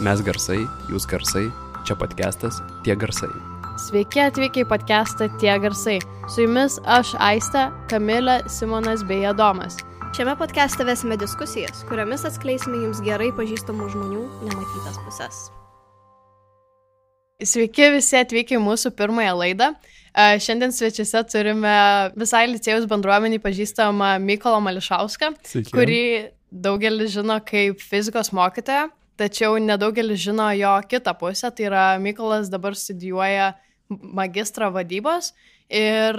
Mes garsai, jūs garsai, čia podcastas Tie garsai. Sveiki atvykę į podcastą Tie garsai. Su jumis aš Aiste, Kamilė, Simonas bei Adomas. Šiame podcast'e vesime diskusijas, kuriomis atskleisime jums gerai pažįstamų žmonių nematytas pusės. Sveiki visi atvykę į mūsų pirmąją laidą. E, Šiandien svečiuose turime visai licėjus bendruomenį pažįstamą Mykolą Mališauską, Sveiki. kurį daugelis žino kaip fizikos mokytoją, tačiau nedaugelis žino jo kitą pusę, tai yra Mykolas dabar studijuoja magistrą vadybos ir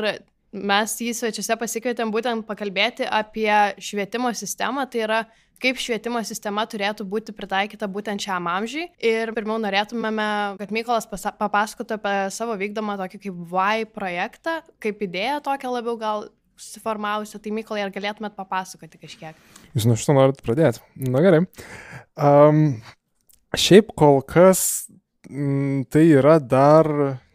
mes jį svečiuose pasikvietėm būtent pakalbėti apie švietimo sistemą, tai yra kaip švietimo sistema turėtų būti pritaikyta būtent šiam amžiui. Ir pirmiau norėtumėme, kad Mykolas pasa- papasakotų apie savo vykdomą tokį kaip Y projektą, kaip idėją tokią labiau gal susiformavusią. Tai Mykolai, ar galėtumėt papasakoti kažkiek? Jūs nuo šito norit pradėti. Na gerai. Um, šiaip kol kas mm, tai yra dar,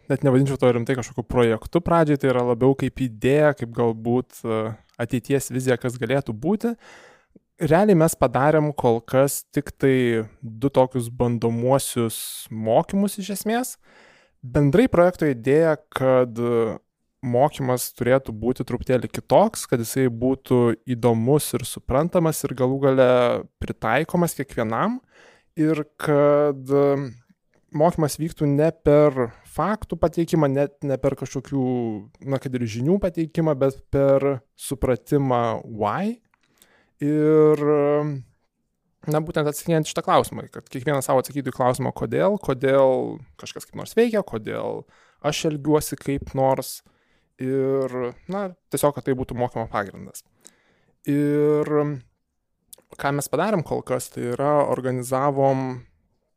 net nevadinčiau to rimtai kažkokiu projektu pradžiai, tai yra labiau kaip idėja, kaip galbūt e, ateities vizija, kas galėtų būti. Realiai mes padarėm kol kas tik tai du tokius bandomuosius mokymus iš esmės. Bendrai projekto idėja, kad mokymas turėtų būti truputėlį kitoks, kad jisai būtų įdomus ir suprantamas ir galų gale pritaikomas kiekvienam ir kad um, mokymas vyktų ne per faktų pateikimą, net ne per kažkokių, na, kad ir žinių pateikimą, bet per supratimą why. Ir, um, na, būtent atsakinėjant šitą klausimą, kad kiekvienas savo atsakytų į klausimą, kodėl, kodėl kažkas kaip nors veikia, kodėl aš elgiuosi kaip nors ir, na, tiesiog, kad tai būtų mokymo pagrindas. Ir ką mes padarėm kol kas, tai yra organizavom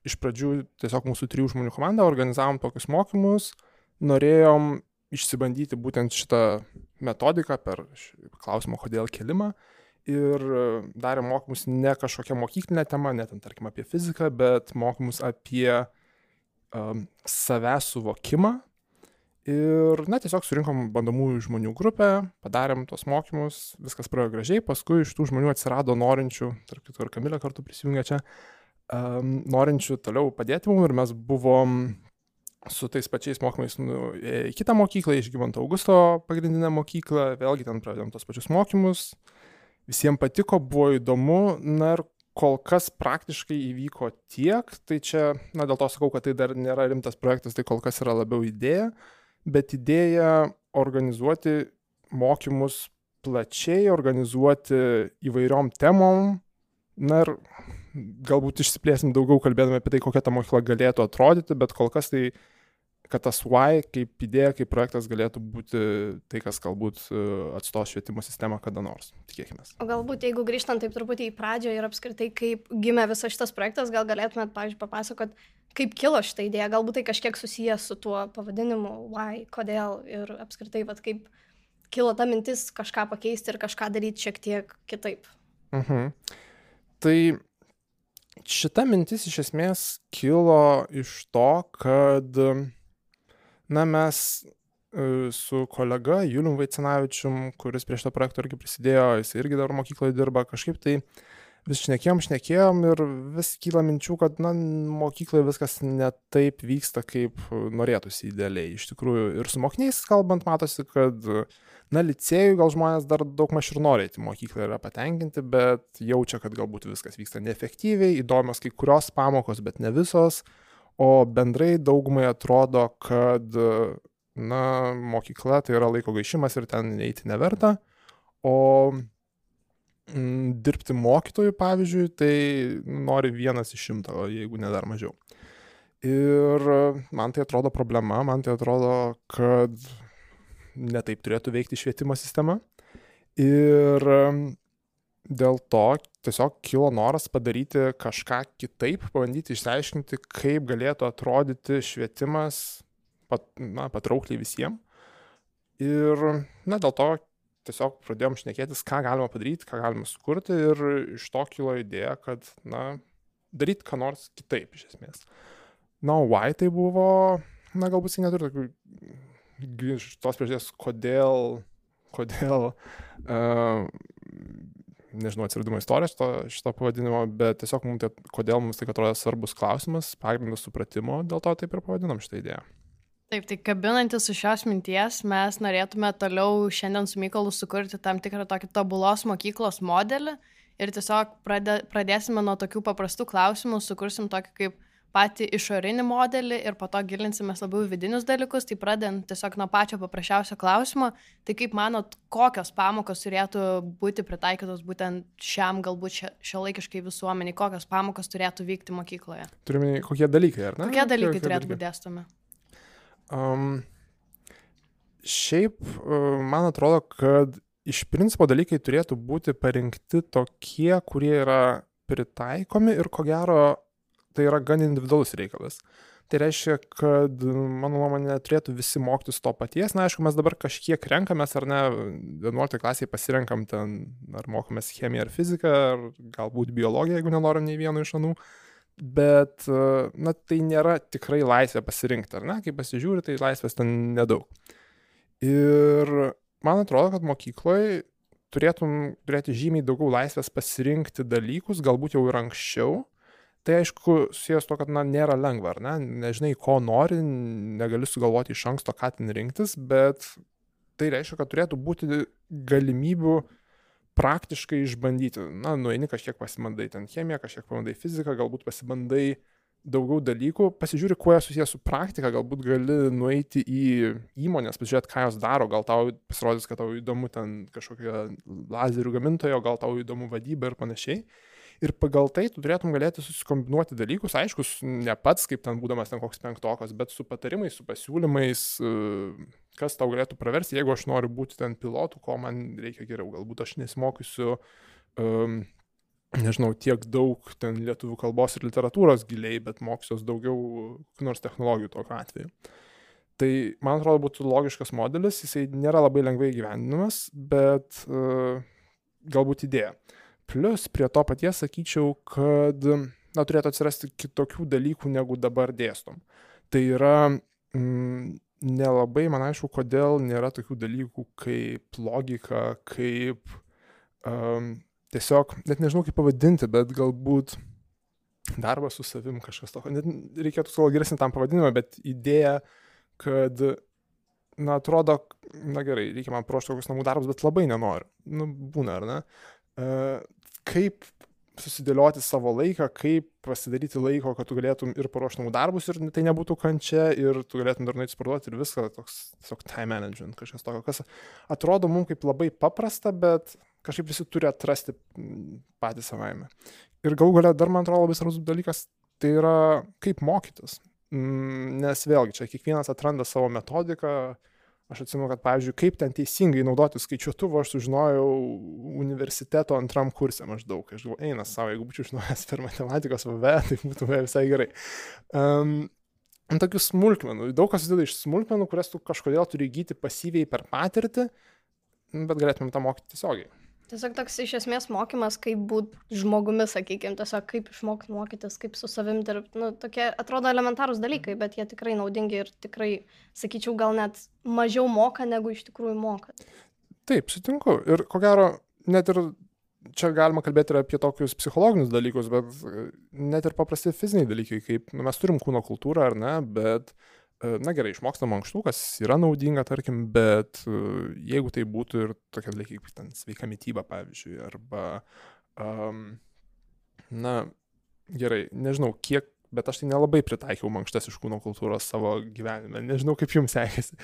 iš pradžių tiesiog mūsų trijų žmonių komandą, organizavom tokius mokymus, norėjom išsibandyti būtent šitą metodiką per klausimo kodėl kelimą ir darėm mokymus ne kažkokią mokyklinę temą, ne ten tarkim apie fiziką, bet mokymus apie um, savęs suvokimą Ir, na, tiesiog surinkom bandomųjų žmonių grupę, padarėm tos mokymus, viskas praėjo gražiai, paskui iš tų žmonių atsirado norinčių, tarp kitų ir Kamilė kartu prisijungė čia, um, norinčių toliau padėti mums ir mes buvom su tais pačiais mokymais nu, į kitą mokyklą, iš Gyvanto Augusto pagrindinę mokyklą, vėlgi ten pradėjom tos pačius mokymus, visiems patiko, buvo įdomu, na ir kol kas praktiškai įvyko tiek, tai čia, na dėl to sakau, kad tai dar nėra rimtas projektas, tai kol kas yra labiau idėja bet idėja organizuoti mokymus plačiai, organizuoti įvairiom temom. Na ir galbūt išsiplėsim daugiau kalbėdami apie tai, kokia ta mokykla galėtų atrodyti, bet kol kas tai, kad tas Y kaip idėja, kaip projektas galėtų būti tai, kas galbūt e, atstos švietimo sistemą kada nors. Tikėkime. O galbūt, jeigu grįžtant taip truputį į pradžią ir apskritai, kaip gimė visas šitas projektas, gal galėtumėt, pavyzdžiui, papasakot, kaip kilo šitą idėją, galbūt tai kažkiek susijęs su tuo pavadinimu, why, kodėl ir apskritai, vat, kaip kilo ta mintis kažką pakeisti ir kažką daryti šiek tiek kitaip. Mhm. Tai šita mintis iš esmės kilo iš to, kad, na, mes e, su kolega Julium Vaicinavičium, kuris prie šito projekto irgi prisidėjo, jis irgi dar mokykloje dirba, kažkaip tai vis šnekėjom, šnekėjom ir vis kyla minčių, kad, na, mokykloje viskas ne taip vyksta, kaip norėtųsi idealiai. Iš tikrųjų, ir su mokiniais kalbant, matosi, kad, na, licėjui gal žmonės dar daug maž ir nori į mokyklą yra patenkinti, bet jaučia, kad galbūt viskas vyksta neefektyviai, įdomios kai kurios pamokos, bet ne visos, o bendrai daugumai atrodo, kad, na, mokykla tai yra laiko gaišimas ir ten eiti neverta, o mm, dirbti mokytojų, pavyzdžiui, tai nori vienas iš šimto, jeigu ne dar mažiau. Ir man tai atrodo problema, man tai atrodo, kad netaip turėtų veikti švietimo sistema. Ir dėl to tiesiog kilo noras padaryti kažką kitaip, pabandyti išsiaiškinti, kaip galėtų atrodyti švietimas pat, na, patraukliai visiems. Ir na, dėl to tiesiog pradėjom šnekėtis, ką galima padaryti, ką galima sukurti ir iš to kilo idėja, kad, na, daryti ką nors kitaip iš esmės. Na, o why tai buvo, na, galbūt jis neturi tokių iš tos priežasties, kodėl, kodėl uh, nežinau, atsiradimo istorijos šito, šito pavadinimo, bet tiesiog mums tai, kodėl mums tai atrodo svarbus klausimas, pagrindas supratimo, dėl to taip ir pavadinom šitą idėją. Taip, tai kabinantis iš šios minties, mes norėtume toliau šiandien su Mykolu sukurti tam tikrą tokį tobulos mokyklos modelį ir tiesiog pradė, pradėsime nuo tokių paprastų klausimų, sukursim tokį kaip patį išorinį modelį ir po to gilinsimės labiau vidinius dalykus, tai pradedant tiesiog nuo pačio paprasčiausio klausimo, tai kaip manot, kokios pamokos turėtų būti pritaikytos būtent šiam galbūt šio laikiškai visuomeniai, kokios pamokos turėtų vykti mokykloje? Turime, kokie dalykai, ar ne? Kokie dalykai kokie turėtų būti dėstomi? Um, šiaip, man atrodo, kad iš principo dalykai turėtų būti parinkti tokie, kurie yra pritaikomi ir ko gero tai yra gan individualus reikalas. Tai reiškia, kad, mano nuomonė, turėtų visi mokytis to paties. Na, aišku, mes dabar kažkiek renkamės, ar ne, 11 klasiai pasirenkam ten, ar mokomės chemiją ar fiziką, ar galbūt biologiją, jeigu nenorim nei vieno iš anų. Bet, na, tai nėra tikrai laisvė pasirinkti, ar ne? Kai pasižiūri, tai laisvės ten nedaug. Ir man atrodo, kad mokykloje turėtum turėti žymiai daugiau laisvės pasirinkti dalykus, galbūt jau ir anksčiau Tai aišku, susijęs to, kad na, nėra lengva, ar ne? Nežinai, ko nori, negali sugalvoti iš anksto, ką ten rinktis, bet tai reiškia, kad turėtų būti galimybių praktiškai išbandyti. Na, nueini kažkiek pasimandai ten chemiją, kažkiek pamandai fiziką, galbūt pasibandai daugiau dalykų, pasižiūri, kuo jie susijęs su praktika, galbūt gali nueiti į įmonės, pasižiūrėti, ką jos daro, gal tau pasirodys, kad tau įdomu ten kažkokia lazerių gamintojo, gal tau įdomu vadyba ir panašiai ir pagal tai tu turėtum galėti susikombinuoti dalykus, aišku, ne pats kaip ten būdamas ten koks penktokas, bet su patarimais, su pasiūlymais, e, kas tau galėtų praversti, jeigu aš noriu būti ten pilotu, ko man reikia geriau, galbūt aš nesimokysiu, um, nežinau, tiek daug ten lietuvių kalbos ir literatūros giliai, bet mokysiuos daugiau nors technologijų tokiu atveju. Tai, man atrodo, būtų logiškas modelis, jisai nėra labai lengvai gyvenimas, bet uh, galbūt idėja. Uh, Plus prie to paties sakyčiau, kad na, turėtų atsirasti kitokių dalykų, negu dabar dėstom. Tai yra mm, nelabai, man aišku, kodėl nėra tokių dalykų kaip logika, kaip um, tiesiog, net nežinau kaip pavadinti, bet galbūt darbas su savim kažkas tokio. Net reikėtų gal geresnį tam pavadinimą, bet idėja, kad, na, atrodo, na gerai, reikia man paruošti kokius namų darbus, bet labai nenoriu. Nu, būna, ar ne? Uh, kaip susidėlioti savo laiką, kaip pasidaryti laiko, kad tu galėtum ir paruošti namų darbus ir tai nebūtų kančia ir tu galėtum dar nueiti sportuoti ir viską, toks tiesiog time management, kažkas tokio, kas atrodo mums kaip labai paprasta, bet kažkaip visi turi atrasti patys savaime. Ir galų galia dar man atrodo labai svarbus dalykas, tai yra kaip mokytis. Nes vėlgi čia kiekvienas atranda savo metodiką, Aš atsimenu, kad, pavyzdžiui, kaip ten teisingai naudoti skaičiuotuvą, aš sužinojau universiteto antram kursė maždaug. Aš galvoju, eina savo, jeigu būčiau žinojęs per matematikos VV, tai būtų visai gerai. Um, tokių smulkmenų. Daug kas susideda iš smulkmenų, kurias tu kažkodėl turi įgyti pasyviai per patirtį, bet galėtumėm tą mokyti tiesiogiai. Tiesiog toks iš esmės mokymas, kaip būti žmogumi, sakykime, tiesiog kaip išmokti mokytis, kaip su savim dirbti. Nu, tokie atrodo elementarūs dalykai, bet jie tikrai naudingi ir tikrai, sakyčiau, gal net mažiau moka, negu iš tikrųjų moka. Taip, sutinku. Ir ko gero, net ir čia galima kalbėti ir apie tokius psichologinius dalykus, bet net ir paprasti fiziniai dalykai, kaip nu, mes turim kūno kultūrą ar ne, bet uh, na gerai, išmokstam ankštų, kas yra naudinga, tarkim, bet jeigu tai būtų ir tokie dalykai kaip ten sveika mytyba, pavyzdžiui, arba, um, na, gerai, nežinau, kiek, bet aš tai nelabai pritaikiau mankštas iš kūno kultūros savo gyvenime, nežinau, kaip jums sekėsi.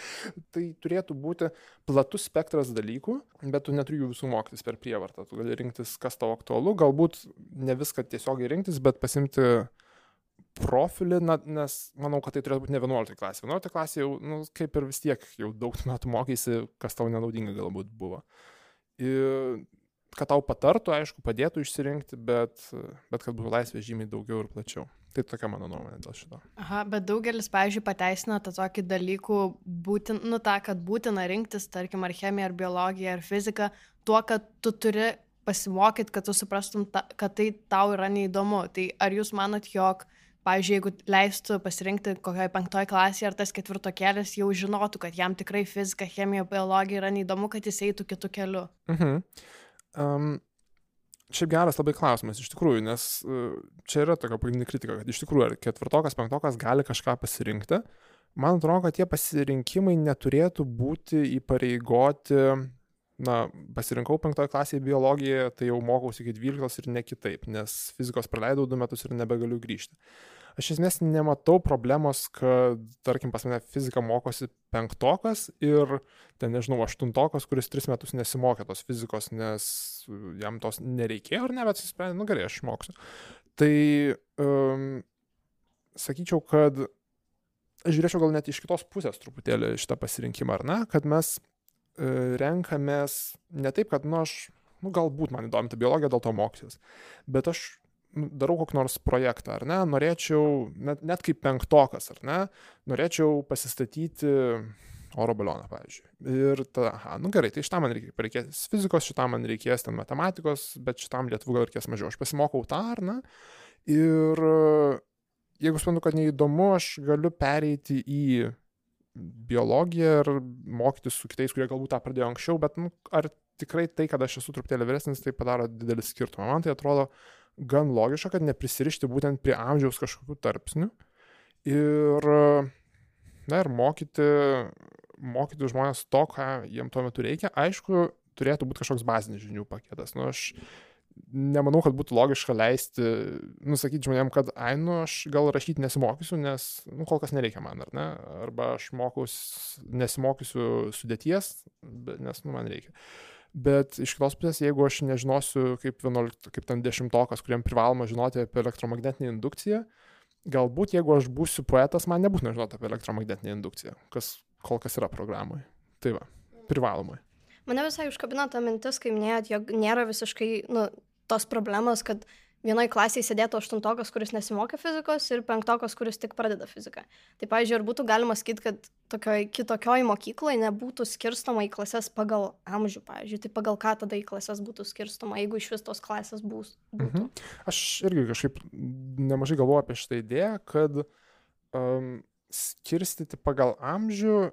tai turėtų būti platus spektras dalykų, bet tu neturi jų visų mokytis per prievartą, tu gali rinktis, kas tau aktualu, galbūt ne viską tiesiogiai rinktis, bet pasimti uh, profilį, na, nes manau, kad tai turėtų būti ne 11 klasė. 11 klasė jau, nu, kaip ir vis tiek, jau daug metų mokysi, kas tau nenaudinga galbūt buvo. Ir kad tau patartų, aišku, padėtų išsirinkti, bet, bet kad būtų laisvė žymiai daugiau ir plačiau. Tai tokia mano nuomonė dėl šito. Aha, bet daugelis, pavyzdžiui, pateisina tą tokį dalykų, būtin, nu tą, kad būtina rinktis, tarkim, ar chemiją, ar biologiją, ar fiziką, tuo, kad tu turi pasimokyti, kad tu suprastum, ta, kad tai tau yra neįdomu. Tai ar jūs manot, jog uh, pavyzdžiui, jeigu leistų pasirinkti kokioje penktoje klasėje ar tas ketvirto kelias, jau žinotų, kad jam tikrai fizika, chemija, biologija yra neįdomu, kad jis eitų kitų kelių. Mhm. Um, šiaip geras labai klausimas, iš tikrųjų, nes e, čia yra tokia pagrindinė kritika, kad iš tikrųjų ar ketvirtokas, penktokas gali kažką pasirinkti. Man atrodo, kad tie pasirinkimai neturėtų būti įpareigoti, na, pasirinkau penktoje klasėje biologiją, tai jau mokausi iki dvyliktos ir ne kitaip, nes fizikos praleidau du metus ir nebegaliu grįžti. Aš esmės nematau problemos, kad, tarkim, pas mane fizika mokosi penktokas ir, ten nežinau, aštuntokas, kuris tris metus nesimokė tos fizikos, nes jam tos nereikėjo ar ne, bet jis sprendė, nu gerai, aš moksiu. Tai, um, sakyčiau, kad aš žiūrėčiau gal net iš kitos pusės truputėlį šitą pasirinkimą, ar ne, kad mes uh, renkamės ne taip, kad, nu, aš, nu, galbūt man įdomi ta biologija, dėl to mokysiuos, bet aš darau kokį nors projektą, ar ne, norėčiau, net, net kaip penktokas, ar ne, norėčiau pasistatyti oro balioną, pavyzdžiui. Ir tada, aha, nu gerai, tai šitam man reikės, fizikos, šitam man reikės ten matematikos, bet šitam lietuvų gal reikės mažiau. Aš pasimokau tą, ar ne? Ir jeigu suprantu, kad neįdomu, aš galiu pereiti į biologiją ir mokytis su kitais, kurie galbūt tą pradėjo anksčiau, bet nu, ar tikrai tai, kad aš esu truputėlį vyresnis, tai padaro didelį skirtumą. Man tai atrodo gan logiška, kad neprisirišti būtent prie amžiaus kažkokių tarpsnių ir, na, ir mokyti, mokyti žmonės to, ką jiem tuo metu reikia. Aišku, turėtų būti kažkoks bazinis žinių paketas. Nu, aš nemanau, kad būtų logiška leisti, nusakyti žmonėm, kad, ai, nu, aš gal rašyti nesimokysiu, nes, nu, kol kas nereikia man, ar ne? Arba aš mokaus, nesimokysiu sudėties, nes, nu, man reikia. Bet iš kitos pusės, jeigu aš nežinosiu kaip, 11, kaip ten dešimtokas, kuriam privaloma žinoti apie elektromagnetinę indukciją, galbūt jeigu aš būsiu poetas, man nebūtina žinoti apie elektromagnetinę indukciją, kas kol kas yra programai. Tai va, privalomai. Mane visai užkabino ta mintis, kai minėjot, jog nėra visiškai nu, tos problemos, kad vienoje klasėje sėdėtų aštuntokas, kuris nesimokė fizikos ir penktokas, kuris tik pradeda fiziką. Tai, pavyzdžiui, ar būtų galima sakyti, kad tokioj kitokioj mokykloje nebūtų skirstoma į klases pagal amžių, pavyzdžiui, tai pagal ką tada į klases būtų skirstoma, jeigu iš vis tos klasės bus. Mhm. Aš irgi kažkaip nemažai galvoju apie šitą idėją, kad um, skirstyti pagal amžių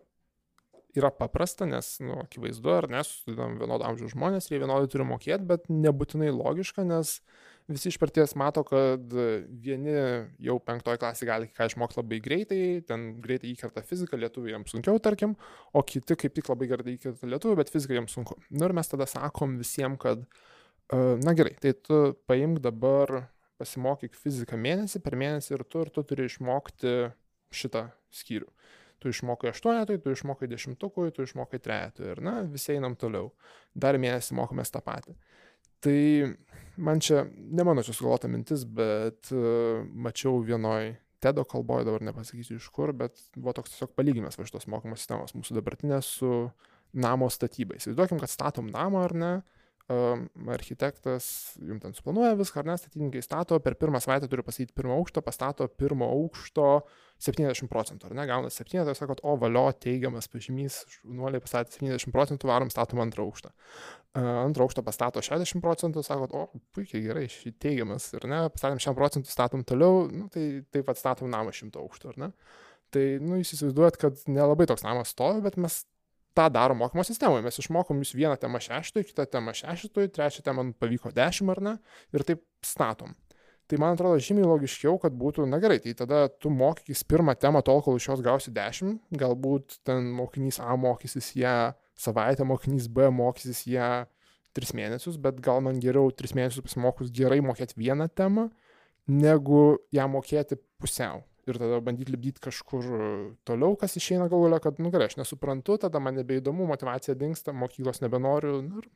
yra paprasta, nes, nu, akivaizdu, ar nesusidam vienodo amžiaus žmonės ir jie vienodai turi mokėti, bet nebūtinai logiška, nes uh, visi iš parties mato, kad vieni jau penktoje klasėje gali ką išmokti labai greitai, ten greitai įkerta fiziką, lietuvių jiems sunkiau, tarkim, o kiti kaip tik labai gerai įkerta lietuvių, bet fiziką jiems sunku. Nu ir mes tada sakom visiems, kad, na gerai, tai tu paimk dabar, pasimokyk fiziką mėnesį per mėnesį ir tu, ir tu turi išmokti šitą skyrių. Tu išmokai aštuonetui, tu išmokai dešimtukui, tu išmokai trejetui ir, na, visi einam toliau. Dar mėnesį mokomės tą patį. Tai man čia, ne mano čia sugalvota mintis, bet uh, mačiau vienoj TEDO kalboje, dabar nepasakysiu iš kur, bet buvo toks tiesiog palyginimas va šitos mokymo sistemos mūsų dabartinės su namo statybai. Įsivaizduokim, kad statom namą ar ne, um, architektas jums ten suplanuoja viską, ar ne, statybininkai stato, per pirmą savaitę turi pasakyti pirmą aukštą, pastato pirmo aukšto 70 procentų, ar ne, gauna 7, tai sakot, o valio teigiamas pažymys, nuoliai pastatė 70 procentų, varom statom antrą aukštą. Antrą aukštą pastato 60 procentų, sakot, o puikiai gerai, šį teigiamas, ar ne, pastatėm 100 procentų, statom toliau, nu, tai taip pat statom namą 100 aukštų, ar ne. Tai, nu, jūs įsivaizduojat, kad nelabai toks namas stovi, bet mes tą darom mokymo sistemoje. Mes išmokom jūs vieną temą šeštui, kitą temą šeštui, trečią temą pavyko dešimt ar ne, ir taip statom. Tai man atrodo žymiai logiškiau, kad būtų, na gerai, tai tada tu mokykis pirmą temą tol, kol iš jos gausi 10, galbūt ten mokinys A mokysis ją savaitę, mokinys B mokysis ją 3 mėnesius, bet gal man geriau 3 mėnesius pasimokus gerai mokėti vieną temą, negu ją mokėti pusiau. Ir tada bandyti lipdyti kažkur toliau, kas išeina galų galia, kad, nu gerai, aš nesuprantu, tada man nebeįdomu, motivacija dinksta, mokyklos nebenoriu. Nu, ir,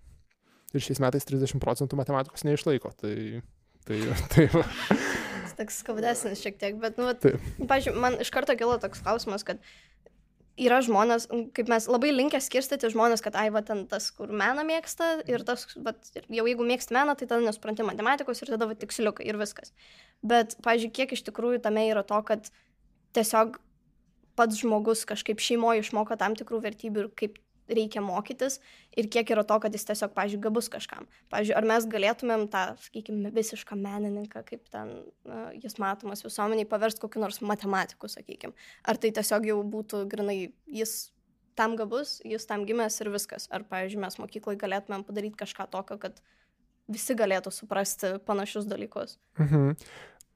ir šiais metais 30 procentų matematikos neišlaiko. Tai Tai, tai va. Toks skaudesnis šiek tiek, bet, nu, pažiūrėjau, man iš karto kilo toks klausimas, kad yra žmonės, kaip mes labai linkę skirstyti žmonės, kad ai, va, ten tas, kur meną mėgsta ir tas, va, jau jeigu mėgsti meną, tai tada nesupranti matematikos ir tada va, tiksliukai ir viskas. Bet, pažiūrėjau, kiek iš tikrųjų tame yra to, kad tiesiog pats žmogus kažkaip šeimoje išmoko tam tikrų vertybių ir kaip reikia mokytis ir kiek yra to, kad jis tiesiog, pažiūrėjau, gabus kažkam. Pavyzdžiui, ar mes galėtumėm tą, sakykime, visišką menininką, kaip ten na, jis matomas visuomeniai, paversti kokiu nors matematiku, sakykime. Ar tai tiesiog jau būtų grinai jis tam gabus, jis tam gimęs ir viskas. Ar, pavyzdžiui, mes mokykloje galėtumėm padaryti kažką tokio, kad visi galėtų suprasti panašius dalykus. Mhm.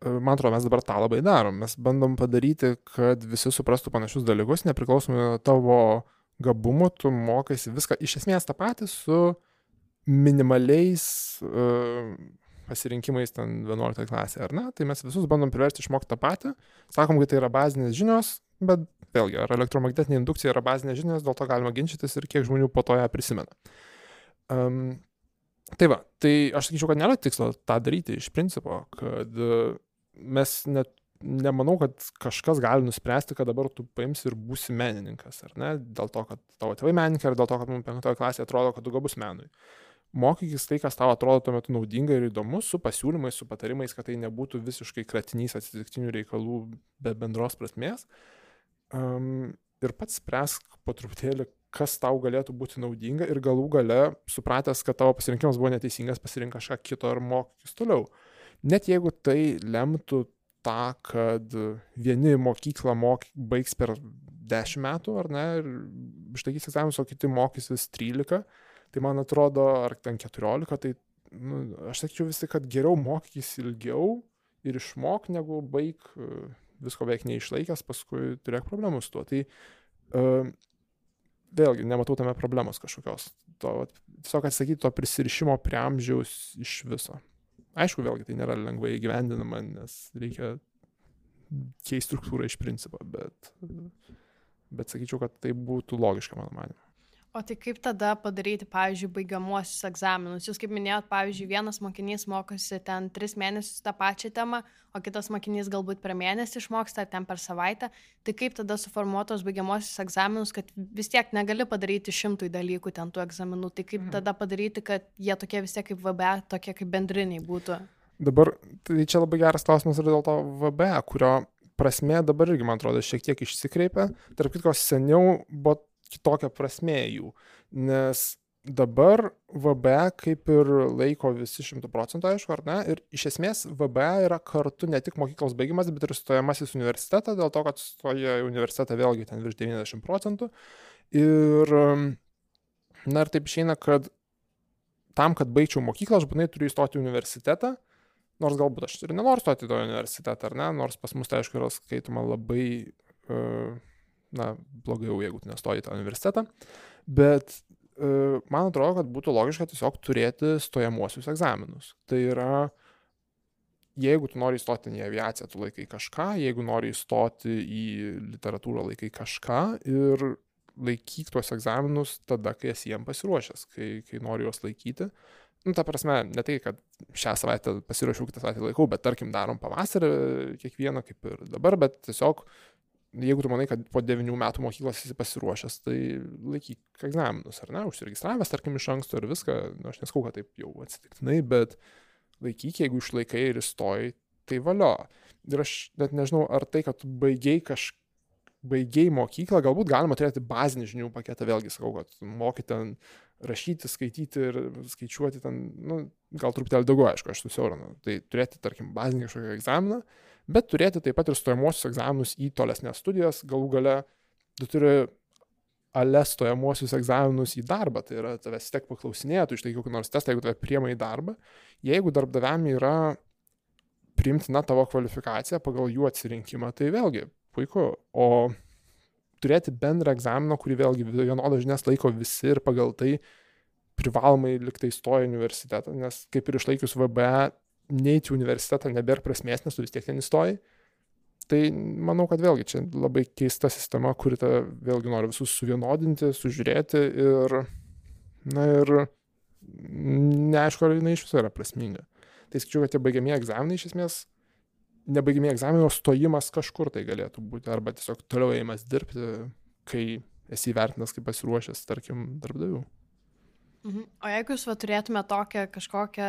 E, Man atrodo, mes dabar tą labai darom. Mes bandom padaryti, kad visi suprastų panašius dalykus, nepriklausomai nuo tavo gabumų, tu mokaisi viską iš esmės tą patį su minimaliais uh, pasirinkimais ten 11 klasė, ar ne? Tai mes visus bandom priversti išmokti tą patį. Sakom, kad tai yra bazinės žinios, bet vėlgi, ar elektromagnetinė indukcija yra bazinės žinios, dėl to galima ginčytis ir kiek žmonių po to ją prisimena. Um, tai va, tai aš sakyčiau, kad nėra tikslo tą daryti iš principo, kad mes net nemanau, kad kažkas gali nuspręsti, kad dabar tu paimsi ir būsi menininkas, ar ne? Dėl to, kad tavo tėvai menininkai, ar dėl to, kad mums penktoje klasėje atrodo, kad tu gabus menui. Mokykis tai, kas tau atrodo tuo metu naudinga ir įdomu, su pasiūlymais, su patarimais, kad tai nebūtų visiškai kratinys atsitiktinių reikalų be bendros prasmės. Um, ir pats spręsk po truputėlį, kas tau galėtų būti naudinga ir galų gale, supratęs, kad tavo pasirinkimas buvo neteisingas, pasirink kažką kito ar mokykis toliau. Net jeigu tai lemtų tą, kad vieni mokyklą mok, baigs per 10 metų, ar ne, ir išlaikys egzaminus, o kiti mokysis 13, tai man atrodo, ar ten 14, tai nu, aš sakyčiau vis tik, kad geriau mokykis ilgiau ir išmok, negu baig visko beveik neišlaikęs, paskui turėk problemų su tuo. Tai uh, vėlgi nematau tame problemos kažkokios. To, tiesiog atsakyti to prisirišimo prie amžiaus iš viso. Aišku, vėlgi tai nėra lengvai įgyvendinama, nes reikia keisti struktūrą iš principo, bet, bet sakyčiau, kad tai būtų logiška, mano manimu. O tai kaip tada padaryti, pavyzdžiui, baigiamuosius egzaminus? Jūs kaip minėjot, pavyzdžiui, vienas mokinys mokosi ten tris mėnesius tą pačią temą, o kitas mokinys galbūt per mėnesį išmoksta, ten per savaitę. Tai kaip tada suformuotos baigiamuosius egzaminus, kad vis tiek negali padaryti šimtui dalykų ten tų egzaminų. Tai kaip mhm. tada padaryti, kad jie tokie vis tiek kaip VBA, tokie kaip bendriniai būtų? Dabar, tai čia labai geras klausimas ir dėl to VBA, kurio prasme dabar irgi, man atrodo, šiek tiek išsikreipia. Tarp kitko, seniau buvo kitokia prasme jų. Nes dabar VBA kaip ir laiko visi šimtų procentų, aišku, ar ne? Ir iš esmės VBA yra kartu ne tik mokyklos baigimas, bet ir stojamasis universitetą, dėl to, kad stoja į universitetą vėlgi ten virš 90 procentų. Ir, na ir taip išeina, kad tam, kad baigčiau mokyklą, aš būtinai turiu įstoti į universitetą, nors galbūt aš ir nenoriu stoti į tą universitetą, ar ne, nors pas mus tai aišku yra skaitoma labai uh, na, blogai jau, jeigu tu nestoji tą universitetą, bet e, man atrodo, kad būtų logiška tiesiog turėti stojamuosius egzaminus. Tai yra, jeigu tu nori įstoti į aviaciją, tu laikai kažką, jeigu nori įstoti į literatūrą, laikai kažką ir laikyk tuos egzaminus tada, kai esi jiem pasiruošęs, kai, kai nori juos laikyti. Nu, ta prasme, ne tai, kad šią savaitę pasiruošiau, kitą savaitę laikau, bet tarkim darom pavasarį kiekvieną kaip ir dabar, bet tiesiog jeigu tu manai, kad po 9 metų mokyklos esi pasiruošęs, tai laikyk egzaminus, ar ne, užsiregistravęs, tarkim, iš anksto ir viską, nu, aš neskau, kad taip jau atsitiktinai, bet laikyk, jeigu išlaikai ir įstoji, tai valio. Ir aš net nežinau, ar tai, kad tu baigiai kažką baigiai mokyklą, galbūt galima turėti bazinį žinių paketą, vėlgi sakau, kad mokai ten rašyti, skaityti ir skaičiuoti ten, nu, gal truputėlį daugiau, aišku, aš susiaurinu. Tai turėti, tarkim, bazinį kažkokį egzaminą, bet turėti taip pat ir stojamosius egzaminus į tolesnės studijas, galų gale tu turi ale stojamosius egzaminus į darbą, tai yra tavęs tiek paklausinėja, tu išlaikai kokį nors testą, jeigu tave priema į darbą, jeigu darbdaviam yra priimtina tavo kvalifikacija pagal jų atsirinkimą, tai vėlgi puiku, o turėti bendrą egzaminą, kurį vėlgi vienodą žinias laiko visi ir pagal tai privalomai liktai stoja universitetą, nes kaip ir išlaikius VBA neiti į universitetą nebėra prasmės, nes tu vis tiek ten įstoji. Tai manau, kad vėlgi čia labai keista sistema, kuri tą vėlgi nori visus suvienodinti, sužiūrėti ir, na ir neaišku, ar jinai iš viso yra prasminga. Tai skaičiu, kad tie baigiamieji egzaminai iš esmės, nebaigiamieji egzaminai, o stojimas kažkur tai galėtų būti, arba tiesiog toliau ėjimas dirbti, kai esi įvertintas kaip pasiruošęs, tarkim, darbdavių. Mhm. O jeigu jūs va, turėtume tokią kažkokią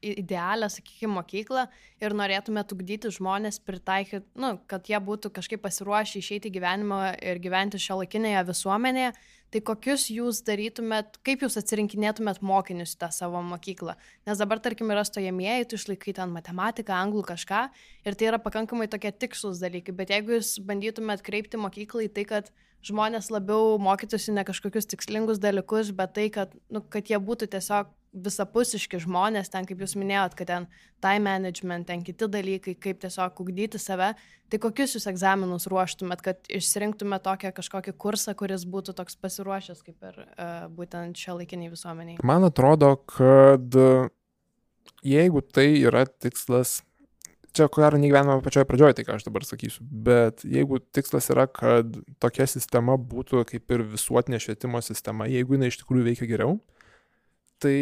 idealią, sakykime, mokyklą ir norėtumėte ugdyti žmonės, pritaikyti, nu, kad jie būtų kažkaip pasiruošę išeiti į gyvenimą ir gyventi šio laikinėje visuomenėje, tai kokius jūs darytumėt, kaip jūs atsirinkinėtumėt mokinius į tą savo mokyklą? Nes dabar, tarkim, yra stojamieji, tu išlaikai ten matematiką, anglų kažką ir tai yra pakankamai tokie tikslus dalykai, bet jeigu jūs bandytumėt kreipti mokyklą į tai, kad žmonės labiau mokytųsi ne kažkokius tikslingus dalykus, bet tai, kad, nu, kad jie būtų tiesiog visapusiški žmonės, ten kaip jūs minėjot, kad ten time management, ten kiti dalykai, kaip tiesiog ugdyti save, tai kokius jūs egzaminus ruoštumėt, kad išsirinktumėt tokią kažkokį kursą, kuris būtų toks pasiruošęs kaip ir uh, būtent šio laikiniai visuomeniai? Man atrodo, kad jeigu tai yra tikslas čia ko gero negyvename pačioje pradžioje, tai ką aš dabar sakysiu, bet jeigu tikslas yra, kad tokia sistema būtų kaip ir visuotinė švietimo sistema, jeigu jinai iš tikrųjų veikia geriau, tai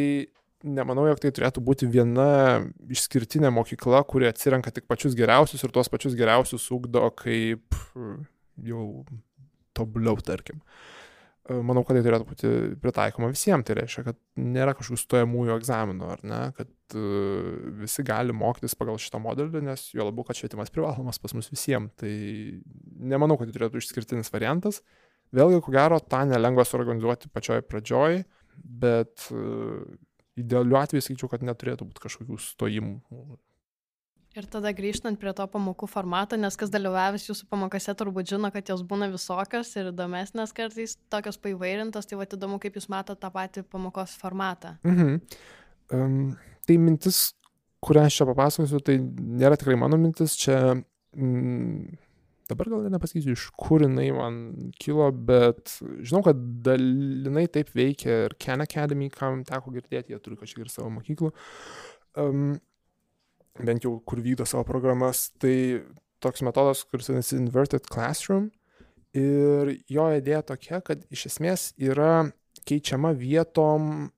nemanau, jog tai turėtų būti viena išskirtinė mokykla, kuri atsirenka tik pačius geriausius ir tuos pačius geriausius ugdo kaip jau tobuliau, tarkim. Uh, manau, kad tai turėtų būti pritaikoma visiems. Tai reiškia, kad nėra kažkokių stojamųjų egzaminų, ar ne, kad uh, visi gali mokytis pagal šitą modelį, nes jo labiau, kad švietimas privalomas pas mus visiems. Tai nemanau, kad tai turėtų išskirtinis variantas. Vėlgi, ko gero, tą nelengva suorganizuoti pačioj pradžioj, bet uh, idealiu atveju sakyčiau, kad neturėtų būti kažkokių stojimų Ir tada grįžtant prie to pamokų formato, nes kas dalyvavęs jūsų pamokose turbūt žino, kad jos būna visokios ir įdomesnės kartais, tokios paivairintos, tai va įdomu, kaip jūs matote tą patį pamokos formatą. Mhm. Um, tai mintis, kurią aš čia papasakosiu, tai nėra tikrai mano mintis, čia mm, dabar gal nepasakysiu, iš kur jinai man kilo, bet žinau, kad dalinai taip veikia ir Ken Academy, kam teko girdėti, jie turi kažkiek ir savo mokyklų. Um, bent jau kur vykdo savo programas, tai toks metodas, kuris vadinasi Inverted Classroom. Ir jo idėja tokia, kad iš esmės yra keičiama vietom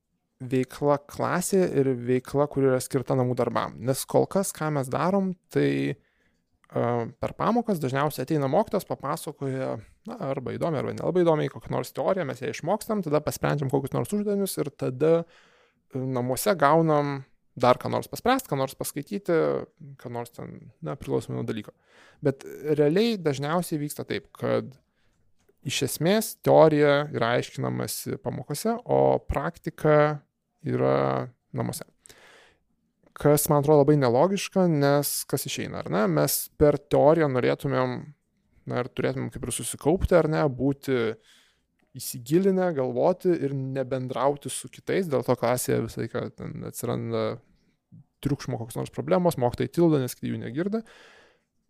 veikla klasė ir veikla, kur yra skirta namų darbam. Nes kol kas, ką mes darom, tai uh, per pamokas dažniausiai ateina mokytas, papasakoja, na, arba įdomi, arba nelabai įdomi, kokią nors teoriją, mes ją išmokstam, tada pasprendžiam kokius nors uždavinius ir tada namuose gaunam dar ką nors paspręsti, ką nors paskaityti, ką nors ten, na, priklausomai nuo dalyko. Bet realiai dažniausiai vyksta taip, kad iš esmės teorija yra aiškinamasi pamokose, o praktika yra namuose. Kas man atrodo labai nelogiška, nes kas išeina, ar ne? Mes per teoriją norėtumėm, na ir turėtumėm kaip ir susikaupti, ar ne, būti įsigilinę, galvoti ir nebendrauti su kitais, dėl to klasėje visą laiką atsiranda triukšmo kokios nors problemos, mokytojai tildo, nes jų negirda,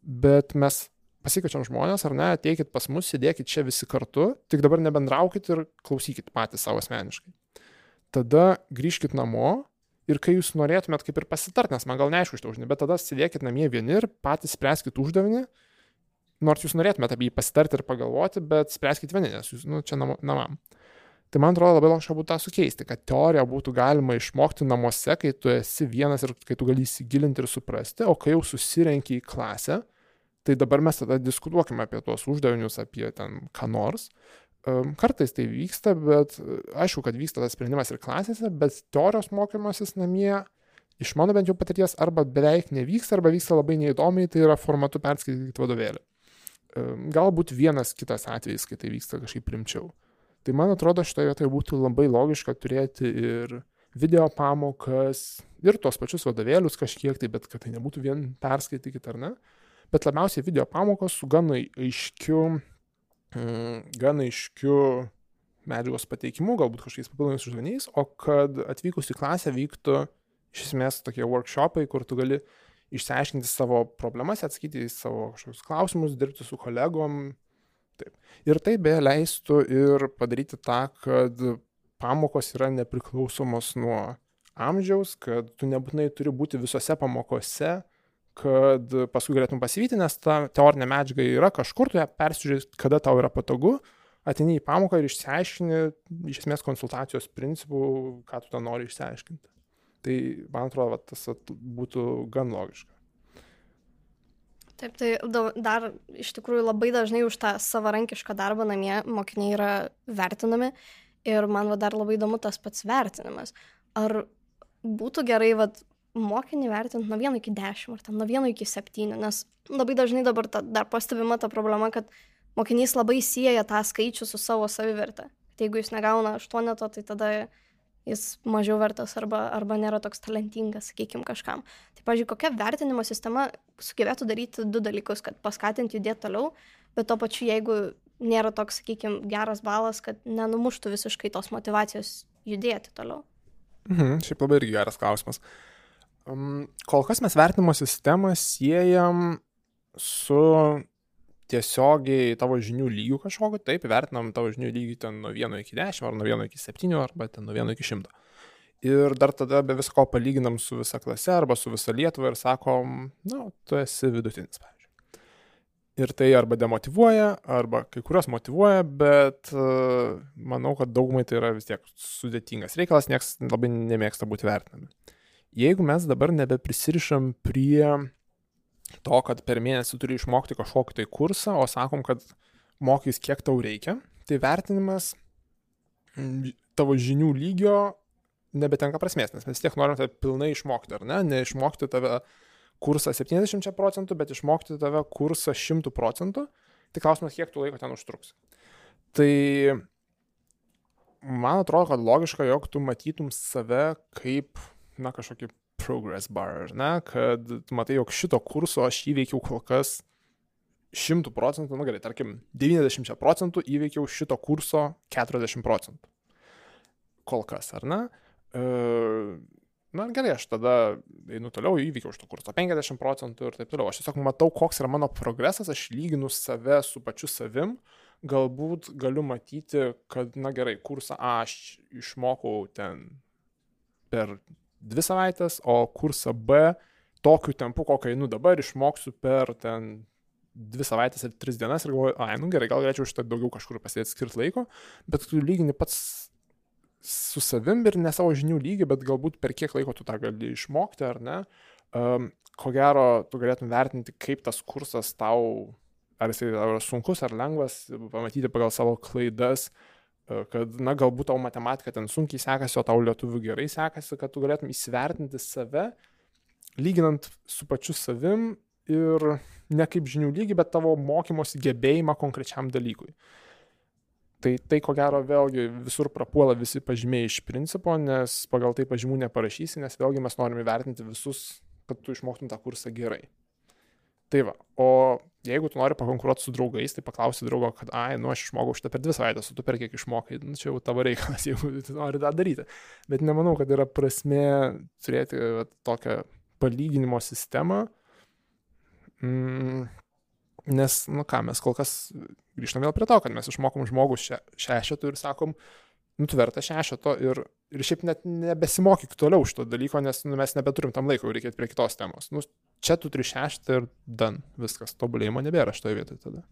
bet mes pasikviečiam žmonės, ar ne, ateikit pas mus, sėdėkit čia visi kartu, tik dabar nebendraukit ir klausykit patys savo asmeniškai. Tada grįžkit namo ir kai jūs norėtumėt kaip ir pasitart, nes man gal neaišku iš to uždavinį, bet tada sėdėkit namie vieni ir patys spręskit uždavinį, nors jūs norėtumėte apie jį pasitarti ir pagalvoti, bet spręskit vieni, nes jūs, nu, čia nam, namam. Tai man atrodo labai logiška būtų tą sukeisti, kad teoriją būtų galima išmokti namuose, kai tu esi vienas ir kai tu gali įsigilinti ir suprasti, o kai jau susirenki į klasę, tai dabar mes tada diskutuokime apie tuos uždavinius, apie ten ką nors. Kartais tai vyksta, bet aišku, kad vyksta tas sprendimas ir klasėse, bet teorijos mokymasis namie iš mano bent jau patirties arba beveik nevyksta, arba vyksta labai neįdomiai, tai yra formatu perskaityti vadovėlį. Galbūt vienas kitas atvejis, kai tai vyksta kažkaip primčiau. Tai man atrodo, šitoje vietoje būtų labai logiška turėti ir video pamokas, ir tuos pačius vadovėlius kažkiek tai, bet kad tai nebūtų vien perskaitykit ar ne. Bet labiausiai video pamokos su gana aiškiu, gana aiškiu medžiagos pateikimu, galbūt kažkokiais papildomais uždaviniais, o kad atvykus į klasę vyktų iš esmės tokie workshopai, kur tu gali išsiaiškinti savo problemas, atsakyti į savo kažkokius klausimus, dirbti su kolegom, Taip. Ir tai beje leistų ir padaryti tą, kad pamokos yra nepriklausomos nuo amžiaus, kad tu nebūtinai turi būti visose pamokose, kad paskui galėtum pasivyti, nes ta teorinė medžiaga yra kažkur, tu ją persižiūrės, kada tau yra patogu, atini į pamoką ir išsiaiškini iš esmės konsultacijos principų, ką tu ten nori išsiaiškinti. Tai man atrodo, va, tas būtų gan logiška. Taip, tai dar iš tikrųjų labai dažnai už tą savarankišką darbą namie mokiniai yra vertinami ir man va, dar labai įdomu tas pats vertinimas. Ar būtų gerai va, mokinį vertinti nuo 1 iki 10 ar ten nuo 1 iki 7, nes labai dažnai dabar ta, dar pastebima ta problema, kad mokinys labai sieja tą skaičių su savo savivertę. Tai jeigu jis negauna 8, tai tada jis mažiau vertas arba, arba nėra toks talentingas, sakykime, kažkam. Tai, pažiūrėjau, kokia vertinimo sistema sugebėtų daryti du dalykus, kad paskatinti judėti toliau, bet to pačiu, jeigu nėra toks, sakykime, geras balas, kad nenumuštų visiškai tos motivacijos judėti toliau. Mhm, šiaip labai irgi geras klausimas. Um, kol kas mes vertinimo sistemą siejam su tiesiogiai tavo žinių lygių kažkokiu, taip, vertinam tavo žinių lygį ten nuo 1 iki 10, ar nuo 1 iki 7, arba ten nuo 1 iki 100. Ir dar tada be visko palyginam su visa klase arba su visa Lietuva ir sakom, na, nu, tu esi vidutinis, pavyzdžiui. Ir tai arba demotivuoja, arba kai kurios motivuoja, bet uh, manau, kad daugumai tai yra vis tiek sudėtingas reikalas, niekas labai nemėgsta būti vertinami jeigu mes dabar nebeprisirišam prie to, kad per mėnesį turi išmokti kažkokį tai kursą, o sakom, kad mokys kiek tau reikia, tai vertinimas tavo žinių lygio nebetenka prasmės, nes mes tiek norime tave pilnai išmokti, ar ne? Neišmokti tave kursą 70 procentų, bet išmokti tave kursą 100 procentų. Tai klausimas, kiek tu laiko ten užtruks. Tai man atrodo, kad logiška, jog tu matytum save kaip na, kažkokį progress bar, ne, kad matai, jog šito kurso aš įveikiau kol kas 100 procentų, nu gerai, tarkim, 90 procentų įveikiau šito kurso 40 procentų. Kol kas, ar ne? E, na gerai, aš tada einu toliau, įveikiau šito kurso 50 procentų ir taip toliau. Aš tiesiog matau, koks yra mano progresas, aš lyginu save su pačiu savim, galbūt galiu matyti, kad, na gerai, kursą A aš išmokau ten per dvi savaitės, o kursą B tokiu tempu, kokį einu dabar, išmoksiu per ten dvi savaitės ar tris dienas ir galvoju, ai, nu gerai, gal galėčiau šitą daugiau kažkur pasėti skirti laiko, bet tu lygini pats su savim ir ne savo žinių lygį, bet galbūt per kiek laiko tu tą gali išmokti ar ne. Um, ko gero, tu galėtum vertinti, kaip tas kursas tau, ar jis yra sunkus ar lengvas, pamatyti pagal savo klaidas, uh, kad, na, galbūt tau matematika ten sunkiai sekasi, o tau lietuvių gerai sekasi, kad tu galėtum įsivertinti save, lyginant su pačiu savim ir ne kaip žinių lygį, bet tavo mokymosi gebėjimą konkrečiam dalykui. Tai tai, ko gero, vėlgi visur prapuola visi pažymiai iš principo, nes pagal tai pažymų neparašysi, nes vėlgi mes norime vertinti visus, kad tu išmoktum tą kursą gerai. Tai va, o jeigu tu nori pakonkuruoti su draugais, tai paklausi draugo, kad, ai, nu aš išmokau šitą per dvi savaitės, tu per kiek išmokai, nu čia jau tavo reikalas, jeigu tu nori tą daryti. Bet nemanau, kad yra prasme turėti va, tokią palyginimo sistemą, mm, nes, nu ką, mes kol kas grįžtam vėl prie to, kad mes išmokom žmogų še, šešetų ir sakom, nu tu verta šešeto ir, ir šiaip net nebesimokyk toliau šito dalyko, nes nu, mes nebeturim tam laiko, reikėtų prie kitos temos. Nu, čia tu turi šeštą ir dan, viskas, tobulėjimo nebėra šitoje vietoje tada.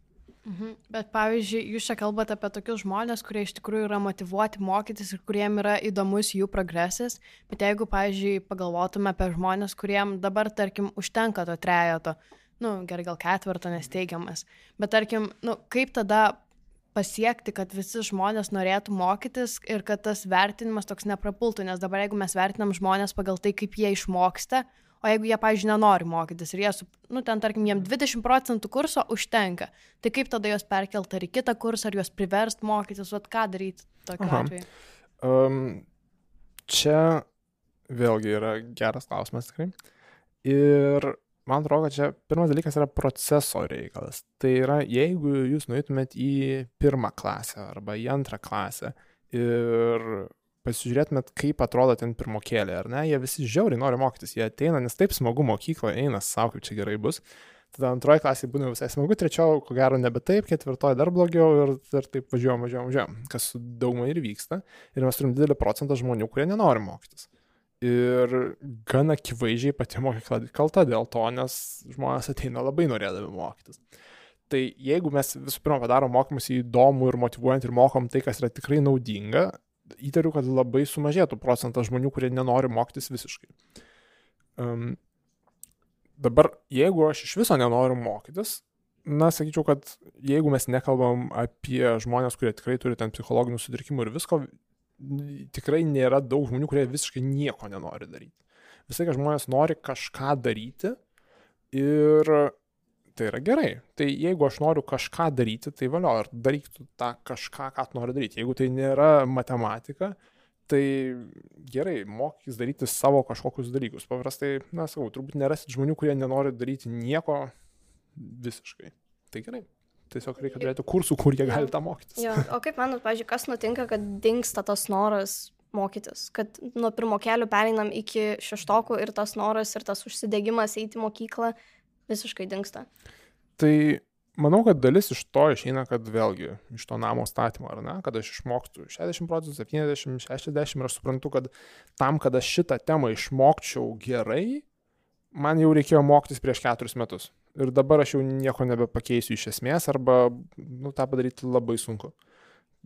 Mhm. Bet pavyzdžiui, jūs čia kalbate apie tokius žmonės, kurie iš tikrųjų yra motivuoti mokytis ir kuriem yra įdomus jų progresas, bet jeigu, pavyzdžiui, pagalvotume apie žmonės, kuriem dabar, tarkim, užtenka to trejoto, nu, gerai, gal ketvirto nesteigiamas, bet tarkim, nu, kaip tada pasiekti, kad visi žmonės norėtų mokytis ir kad tas vertinimas toks neprapultų, nes dabar jeigu mes vertinam žmonės pagal tai, kaip jie išmoksta, O jeigu jie, pavyzdžiui, nenori mokytis ir jie, su, nu, ten, tarkim, jiem 20 procentų kurso užtenka, tai kaip tada juos perkelt ar į kitą kursą, ar juos priverst mokytis, o ką daryti tokiu Aha. atveju? Um, čia vėlgi yra geras klausimas tikrai. Ir man atrodo, kad čia pirmas dalykas yra proceso reikalas. Tai yra, jeigu jūs nueitumėt į pirmą klasę arba į antrą klasę ir pasižiūrėtumėt, kaip atrodo ten pirmokėlė, ar ne, jie visi žiauriai nori mokytis, jie ateina, nes taip smagu mokykloje, eina, savo, kaip čia gerai bus. Tada antroji klasė būna visai smagu, trečioji, ko gero, nebe taip, ketvirtoji dar blogiau ir, ir taip važiuojam, važiuojam, važiuojam, kas daugumai ir vyksta. Ir mes turim didelį procentą žmonių, kurie nenori mokytis. Ir gan akivaizdžiai pati mokykla kalta dėl to, nes žmonės ateina labai norėdami mokytis. Tai jeigu mes visų pirma padarom mokymus įdomų ir motivuojant ir mokom tai, kas yra tikrai naudinga, įtariu, kad labai sumažėtų procentas žmonių, kurie nenori mokytis visiškai. Um, dabar, jeigu aš iš viso nenoriu mokytis, na, sakyčiau, kad jeigu mes nekalbam apie žmonės, kurie tikrai turi ten psichologinių sutrikimų ir visko, tikrai nėra daug žmonių, kurie visiškai nieko nenori daryti. Visai, kad žmonės nori kažką daryti ir tai yra gerai. Tai jeigu aš noriu kažką daryti, tai valio, ar daryk tu tą kažką, ką tu nori daryti. Jeigu tai nėra matematika, tai gerai, mokykis daryti savo kažkokius dalykus. Paprastai, na, sakau, turbūt nerasit žmonių, kurie nenori daryti nieko visiškai. Tai gerai. Tiesiog reikia turėti kursų, kur jie gali tą mokytis. Jo, o kaip manot, pažiūrėjau, kas nutinka, kad dinksta tas noras mokytis, kad nuo pirmo kelių pereinam iki šeštokų ir tas noras ir tas užsidegimas eiti į mokyklą visiškai dinksta. Tai manau, kad dalis iš to išeina, kad vėlgi iš to namo statymo, ar ne, kad aš išmoktų 60 procentų, 70, 60 ir aš suprantu, kad tam, kad aš šitą temą išmokčiau gerai, man jau reikėjo mokytis prieš keturis metus. Ir dabar aš jau nieko nebepakeisiu iš esmės, arba nu, tą padaryti labai sunku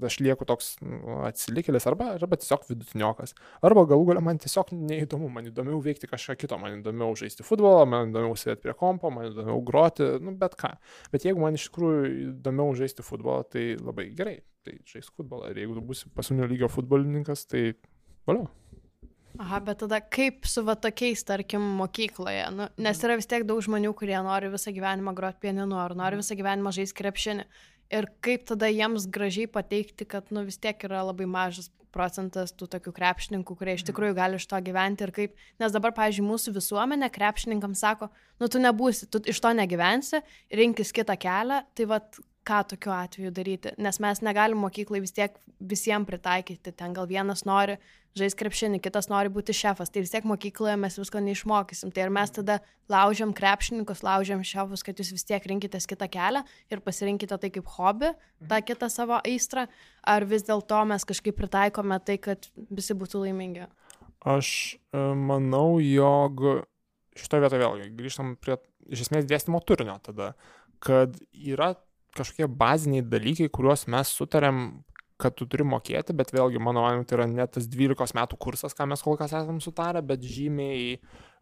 aš lieku toks nu, atsilikėlis arba, arba tiesiog vidutiniokas. Arba galų galia man tiesiog neįdomu, man įdomiau veikti kažką kito, man įdomiau žaisti futbolą, man įdomiau sėdėti prie kompo, man įdomiau groti, nu bet ką. Bet jeigu man iš tikrųjų įdomiau žaisti futbolą, tai labai gerai, tai žaisk futbolą. Ir jeigu tu būsi pasaulinio lygio futbolininkas, tai valio. Aha, bet tada kaip su va tokiais, tarkim, mokykloje, nu, nes yra vis tiek daug žmonių, kurie nori visą gyvenimą groti pieninu, ar nori visą gyvenimą žaisti krepšinį ir kaip tada jiems gražiai pateikti, kad nu, vis tiek yra labai mažas procentas tų tokių krepšininkų, kurie iš tikrųjų gali iš to gyventi ir kaip, nes dabar, pavyzdžiui, mūsų visuomenė krepšininkams sako, nu tu nebūsi, tu iš to negyvensi, rinkis kitą kelią, tai vad ką tokiu atveju daryti, nes mes negalim mokyklai vis tiek visiems pritaikyti, ten gal vienas nori žais krepšinį, kitas nori būti šefas, tai vis tiek mokykloje mes visko neišmokysim. Tai ar mes tada laužiam krepšininkus, laužiam šefus, kad jūs vis tiek rinkitės kitą kelią ir pasirinkite tai kaip hobi, tą kitą savo aistrą, ar vis dėlto mes kažkaip pritaikome tai, kad visi būtų laimingi? Aš e, manau, jog šitoje vietoje vėlgi grįžtam prie iš esmės dėstymo turinio tada, kad yra kažkokie baziniai dalykai, kuriuos mes sutarėm, kad tu turi mokėti, bet vėlgi, mano manimu, tai yra ne tas 12 metų kursas, ką mes kol kas esam sutarę, bet žymiai,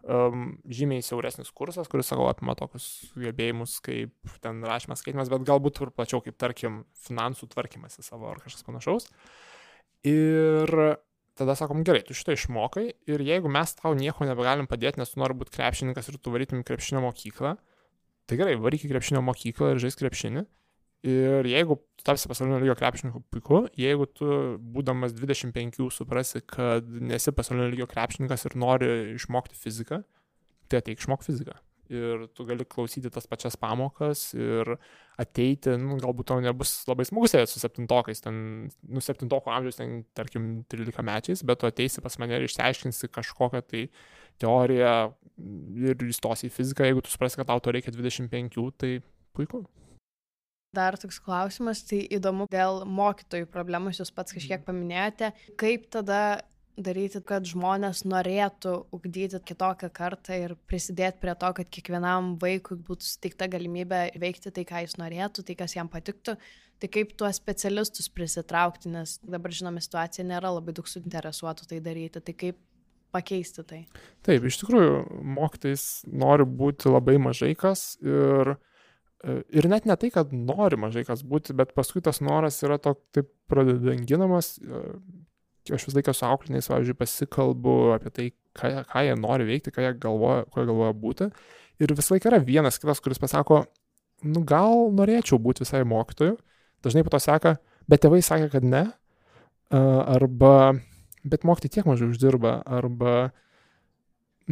um, žymiai siauresnis kursas, kuris, sakau, apima tokius gebėjimus kaip ten rašymas, skaitimas, bet galbūt ir plačiau, kaip tarkim, finansų tvarkymas į savo ar kažkas panašaus. Ir tada sakom, gerai, tu šitą išmokai ir jeigu mes tau nieko nebegalim padėti, nes tu nori būti krepšininkas ir tu varytum krepšinio mokyklą, tai gerai, varyk į krepšinio mokyklą ir žaisk krepšinį. Ir jeigu tapsi pasaulinio lygio krepšininku, puiku. Jeigu tu, būdamas 25, suprasi, kad nesi pasaulinio lygio krepšininkas ir nori išmokti fiziką, tai ateik išmok fiziką. Ir tu gali klausyti tas pačias pamokas ir ateiti, nu, galbūt tau nebus labai smagu sėdėti su septintokais, ten, nu, septintoko amžiaus, ten, tarkim, 13 mečiais, bet tu ateisi pas mane ir išsiaiškinsi kažkokią tai teoriją ir įstosi į fiziką, jeigu tu suprasi, kad tau to reikia 25, tai puiku. Dar toks klausimas, tai įdomu, dėl mokytojų problemos jūs pats kažkiek mhm. paminėjote, kaip tada daryti, kad žmonės norėtų ugdyti kitokią kartą ir prisidėti prie to, kad kiekvienam vaikui būtų suteikta galimybė veikti tai, ką jis norėtų, tai, kas jam patiktų. Tai kaip tuos specialistus prisitraukti, nes dabar žinome situacija nėra labai daug suinteresuotų tai daryti. Tai kaip pakeisti tai? Taip, iš tikrųjų, mokytais nori būti labai mažai kas ir ir net ne tai, kad nori mažai kas būti, bet paskui tas noras yra to taip pradedanginamas. E, aš vis laiką su aukliniais, pavyzdžiui, pasikalbu apie tai, ką, ką jie nori veikti, ką jie galvoja, ko jie galvoja būti. Ir vis laiką yra vienas kitas, kuris pasako, nu gal norėčiau būti visai mokytoju. Dažnai po to seka, bet tėvai sakė, kad ne. E, arba, bet mokytojai tiek mažai uždirba. Arba,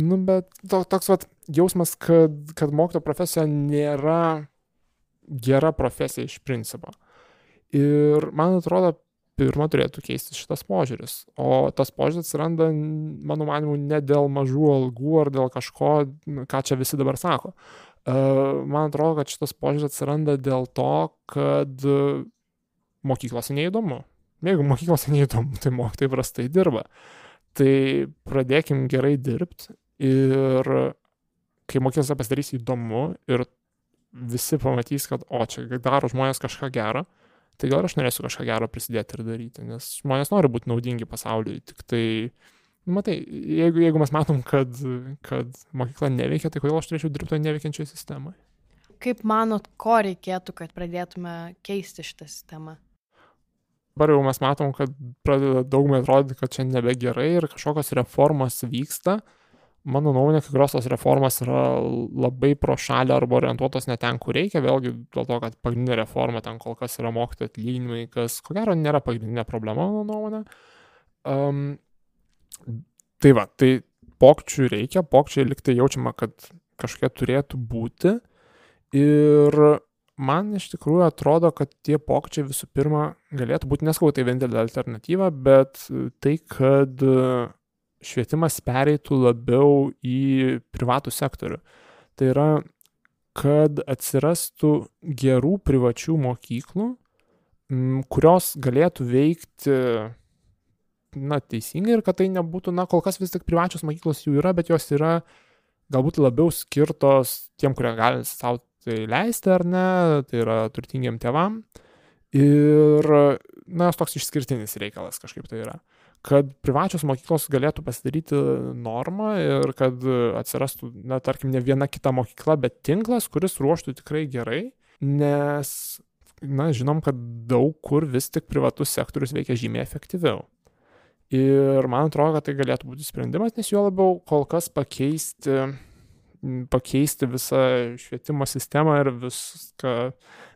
nu, bet to, toks vat, jausmas, kad, kad mokytojo profesija nėra gera profesija iš principo. Ir man atrodo, pirmą turėtų keistis šitas požiūris. O tas požiūris atsiranda, mano manimu, ne dėl mažų algų ar dėl kažko, ką čia visi dabar sako. E, man atrodo, kad šitas požiūris atsiranda dėl to, kad mokyklose neįdomu. Jeigu mokyklose neįdomu, tai mokytojai prastai dirba. Tai pradėkim gerai dirbti ir kai mokyklose pasidarys įdomu ir visi pamatys, kad, o čia daro žmonės kažką gerą, tai gal aš norėsiu kažką gero prisidėti ir daryti, nes žmonės nori būti naudingi pasauliui, tik tai, matai, jeigu, jeigu mes matom, kad, kad mokykla neveikia, tai kodėl aš turėčiau dirbti neveikiančioje sistemoje? Kaip manot, ko reikėtų, kad pradėtume keisti šitą sistemą? Dabar jau mes matom, kad pradeda daugumai atrodyti, kad čia nebegerai ir kažkokios reformos vyksta, uh, mano nuomonė, kai kurios tos reformos yra labai pro šalį arba orientuotos ne ten, kur reikia, vėlgi dėl to, kad pagrindinė reforma ten kol kas yra mokytojų atlyginimai, kas ko gero nėra pagrindinė problema, mano nuomonė. Um, tai va, tai pokčių reikia, pokčiai liktai jaučiama, kad kažkokie turėtų būti ir man iš tikrųjų atrodo, kad tie pokyčiai visų pirma galėtų būti, neskau tai vienintelė alternatyva, bet tai, kad švietimas pereitų labiau į privatų sektorių. Tai yra, kad atsirastų gerų privačių mokyklų, kurios galėtų veikti na, teisingai ir kad tai nebūtų, na, kol kas vis tik privačios mokyklos jų yra, bet jos yra galbūt labiau skirtos tiem, kurie gali savo tai leisti ar ne, tai yra turtingiem tėvam. Ir, na, toks išskirtinis reikalas kažkaip tai yra. Kad privačios mokyklos galėtų pasidaryti normą ir kad atsirastų, na, tarkim, ne viena kita mokykla, bet tinklas, kuris ruoštų tikrai gerai, nes, na, žinom, kad daug kur vis tik privatus sektorius veikia žymiai efektyviau. Ir man atrodo, kad tai galėtų būti sprendimas, nes jo labiau kol kas pakeisti pakeisti visą švietimo sistemą ir viską,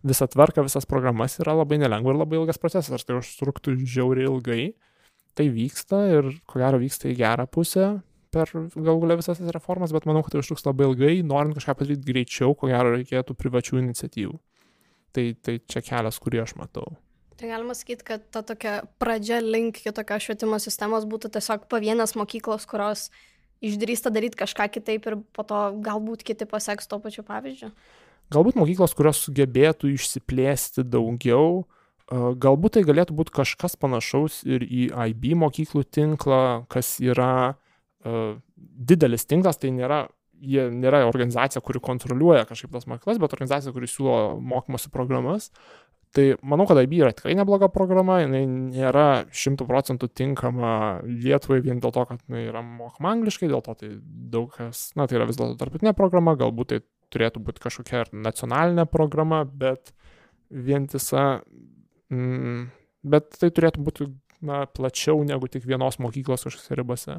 visą tvarką, visas programas yra labai nelengva ir labai ilgas procesas. Ar tai užtruktų žiauriai ilgai, tai vyksta ir ko gero vyksta į gerą pusę per galų galę visas tas reformas, bet manau, kad tai užtruks labai ilgai, norint kažką padaryti greičiau, ko gero reikėtų privačių iniciatyvų. Tai, tai čia kelias, kurį aš matau. Tai galima sakyti, kad ta tokia pradžia link kitokios švietimo sistemos būtų tiesiog pavienės mokyklos, kurios išdrįsta daryti kažką kitaip ir po to galbūt kiti paseks to pačiu pavyzdžiu? Galbūt mokyklos, kurios sugebėtų išsiplėsti daugiau, galbūt tai galėtų būti kažkas panašaus ir į IB mokyklų tinklą, kas yra uh, didelis tinklas, tai nėra, jie nėra organizacija, kuri kontroliuoja kažkaip tas mokyklas, bet organizacija, kuri siūlo mokymosi programas. Tai manau, kad IB yra tikrai nebloga programa, jinai nėra šimtų procentų tinkama Lietuvai vien dėl to, kad jinai yra mokama angliškai, dėl to tai daug kas, na tai yra vis dėlto tarptautinė programa, galbūt tai turėtų būti kažkokia ir nacionalinė programa, bet vientisa, mm, bet tai turėtų būti na, plačiau negu tik vienos mokyklos kažkokiose ribose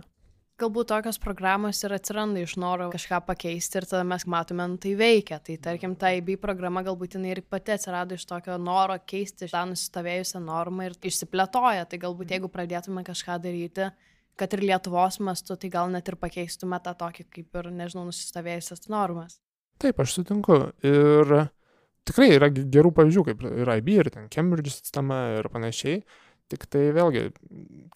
galbūt tokios programos ir atsiranda iš noro kažką pakeisti ir tada mes matome, nu, tai veikia. Tai tarkim, ta IB programa galbūt jinai ir pati atsirado iš tokio noro keisti tą nusistovėjusią normą ir išsiplėtoja. Tai galbūt jeigu pradėtume kažką daryti, kad ir Lietuvos mastu, tai gal net ir pakeistume tą tokį kaip ir, nežinau, nusistovėjusias normas. Taip, aš sutinku. Ir tikrai yra gerų pavyzdžių, kaip ir IB, ir ten Cambridge sistema ir panašiai. Tik tai vėlgi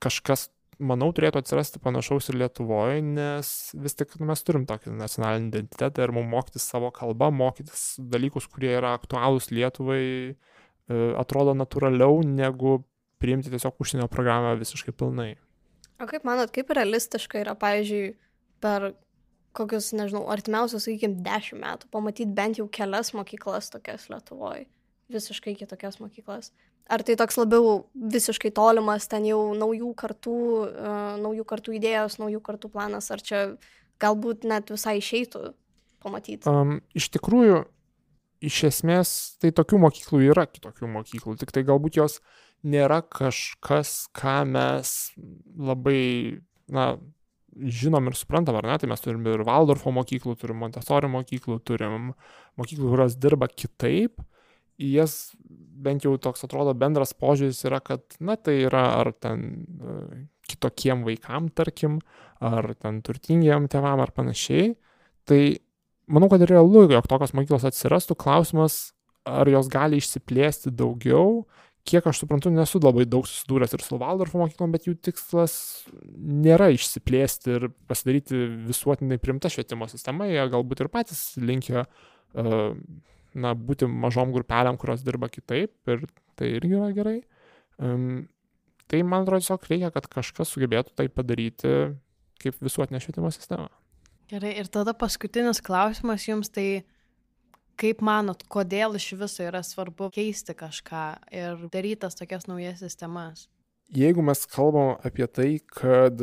kažkas manau, turėtų atsirasti panašaus ir Lietuvoje, nes vis tik nu, mes turim tokį nacionalinį identitetą ir mums mokytis savo kalbą, mokytis dalykus, kurie yra aktualūs Lietuvai, e, atrodo natūraliau, negu priimti tiesiog užsienio programą visiškai pilnai. O kaip manot, kaip realistiška yra, pavyzdžiui, per kokius, nežinau, artimiausius, sakykime, dešimt metų pamatyti bent jau kelias mokyklas tokias Lietuvoje, visiškai kitokias mokyklas. Ar tai toks labiau visiškai tolimas, ten jau naujų kartų, uh, naujų kartų idėjos, naujų kartų planas, ar čia galbūt net visai išeitų pamatyti? Um, iš tikrųjų, iš esmės, tai tokių mokyklų yra kitokių mokyklų, tik tai galbūt jos nėra kažkas, ką mes labai, na, žinom ir suprantam, ar ne, tai mes turim ir Waldorfo mokyklų, turim Montessori mokyklų, turim mokyklų, kurios dirba kitaip, į jas bent jau toks atrodo bendras požiūris yra, kad, na, tai yra ar ten e, kitokiem vaikam, tarkim, ar ten turtingiem tėvam ar panašiai. Tai manau, kad realu, jog tokios mokyklos atsirastų. Klausimas, ar jos gali išsiplėsti daugiau. Kiek aš suprantu, nesu labai daug susidūręs ir su Waldorfo mokyklom, bet jų tikslas nėra išsiplėsti ir pasidaryti visuotinai primta švietimo sistema. Jie galbūt ir patys linkia uh, na, būti mažom grupelėm, kurios dirba kitaip ir tai irgi yra gerai. Tai man atrodo tiesiog reikia, kad kažkas sugebėtų tai padaryti kaip visuotinė švietimo sistema. Gerai, ir tada paskutinis klausimas jums, tai kaip manot, kodėl iš viso yra svarbu keisti kažką ir darytas tokias naujas sistemas? Jeigu mes kalbam apie tai, kad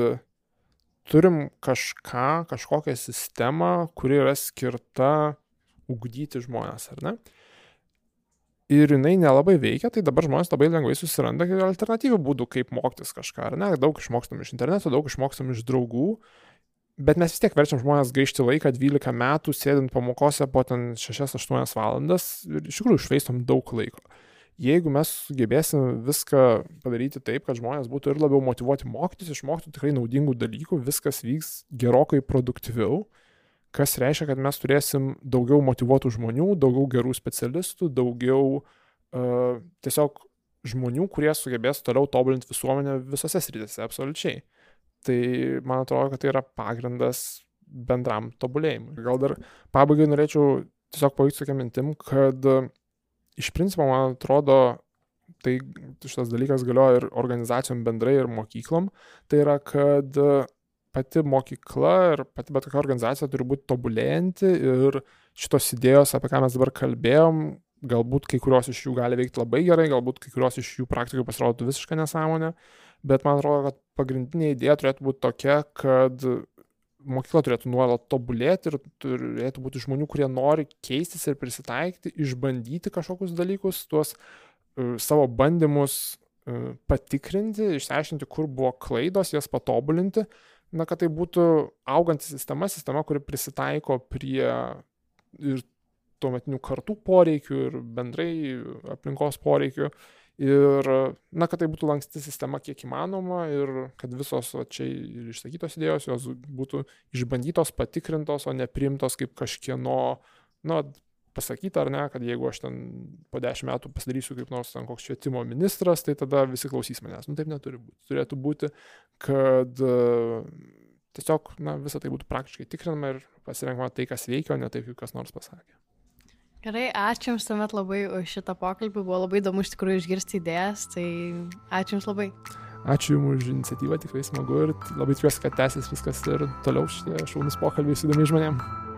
turim kažką, kažkokią sistemą, kuri yra skirta ugdyti žmonės, ar ne? Ir jinai nelabai veikia, tai dabar žmonės labai lengvai susiranda alternatyvių būdų, kaip mokytis kažką, ar ne? Daug išmokstam iš interneto, daug išmokstam iš draugų, bet mes vis tiek verčiam žmonės gaišti laiką 12 metų, sėdint pamokose po ten 6-8 valandas ir iš tikrųjų išvaistom daug laiko. Jeigu mes sugebėsim viską padaryti taip, kad žmonės būtų ir labiau motivuoti mokytis, išmoktų tikrai naudingų dalykų, viskas vyks gerokai produktyviau, kas reiškia, kad mes turėsim daugiau motivuotų žmonių, daugiau gerų specialistų, daugiau uh, tiesiog žmonių, kurie sugebės toliau tobulinti visuomenę visose srityse, absoliučiai. Tai man atrodo, kad tai yra pagrindas bendram tobulėjimui. Gal dar pabaigai norėčiau tiesiog pavyks tokia mintim, kad iš principo, man atrodo, tai šitas dalykas galioja ir organizacijom bendrai, ir mokyklom, tai yra, kad pati mokykla ir pati bet kokia organizacija turi būti tobulėjanti ir šitos idėjos, apie ką mes dabar kalbėjom, galbūt kai kurios iš jų gali veikti labai gerai, galbūt kai kurios iš jų praktikoje pasirodytų visišką nesąmonę, bet man atrodo, kad pagrindinė idėja turėtų būti tokia, kad mokykla turėtų nuolat tobulėti ir turėtų būti žmonių, kurie nori keistis ir prisitaikyti, išbandyti kažkokius dalykus, tuos uh, savo bandymus uh, patikrinti, išsiaiškinti, kur buvo klaidos, jas patobulinti, na, kad tai būtų auganti sistema, sistema, kuri prisitaiko prie ir tuometinių kartų poreikių ir bendrai aplinkos poreikių. Ir, na, kad tai būtų lanksti sistema kiek įmanoma ir kad visos va, čia ir išsakytos idėjos jos būtų išbandytos, patikrintos, o ne priimtos kaip kažkieno, na, pasakyta ar ne, kad jeigu aš ten po dešimt metų pasidarysiu kaip nors ten koks švietimo ministras, tai tada visi klausys manęs. Nu taip neturi būti. Turėtų būti, kad tiesiog, na, visą tai būtų praktiškai tikrinama ir pasirenkama tai, kas veikia, o ne taip, kaip kas nors pasakė. Gerai, ačiū Jums tuomet labai už šitą pokalbį, buvo labai įdomu iš tikrųjų išgirsti idėjas, tai ačiū Jums labai. Ačiū Jums už iniciatyvą, tikrai smagu ir labai tikiuosi, kad tęsis viskas ir toliau šitie šaunus pokalbiai su įdomiais žmonėmis.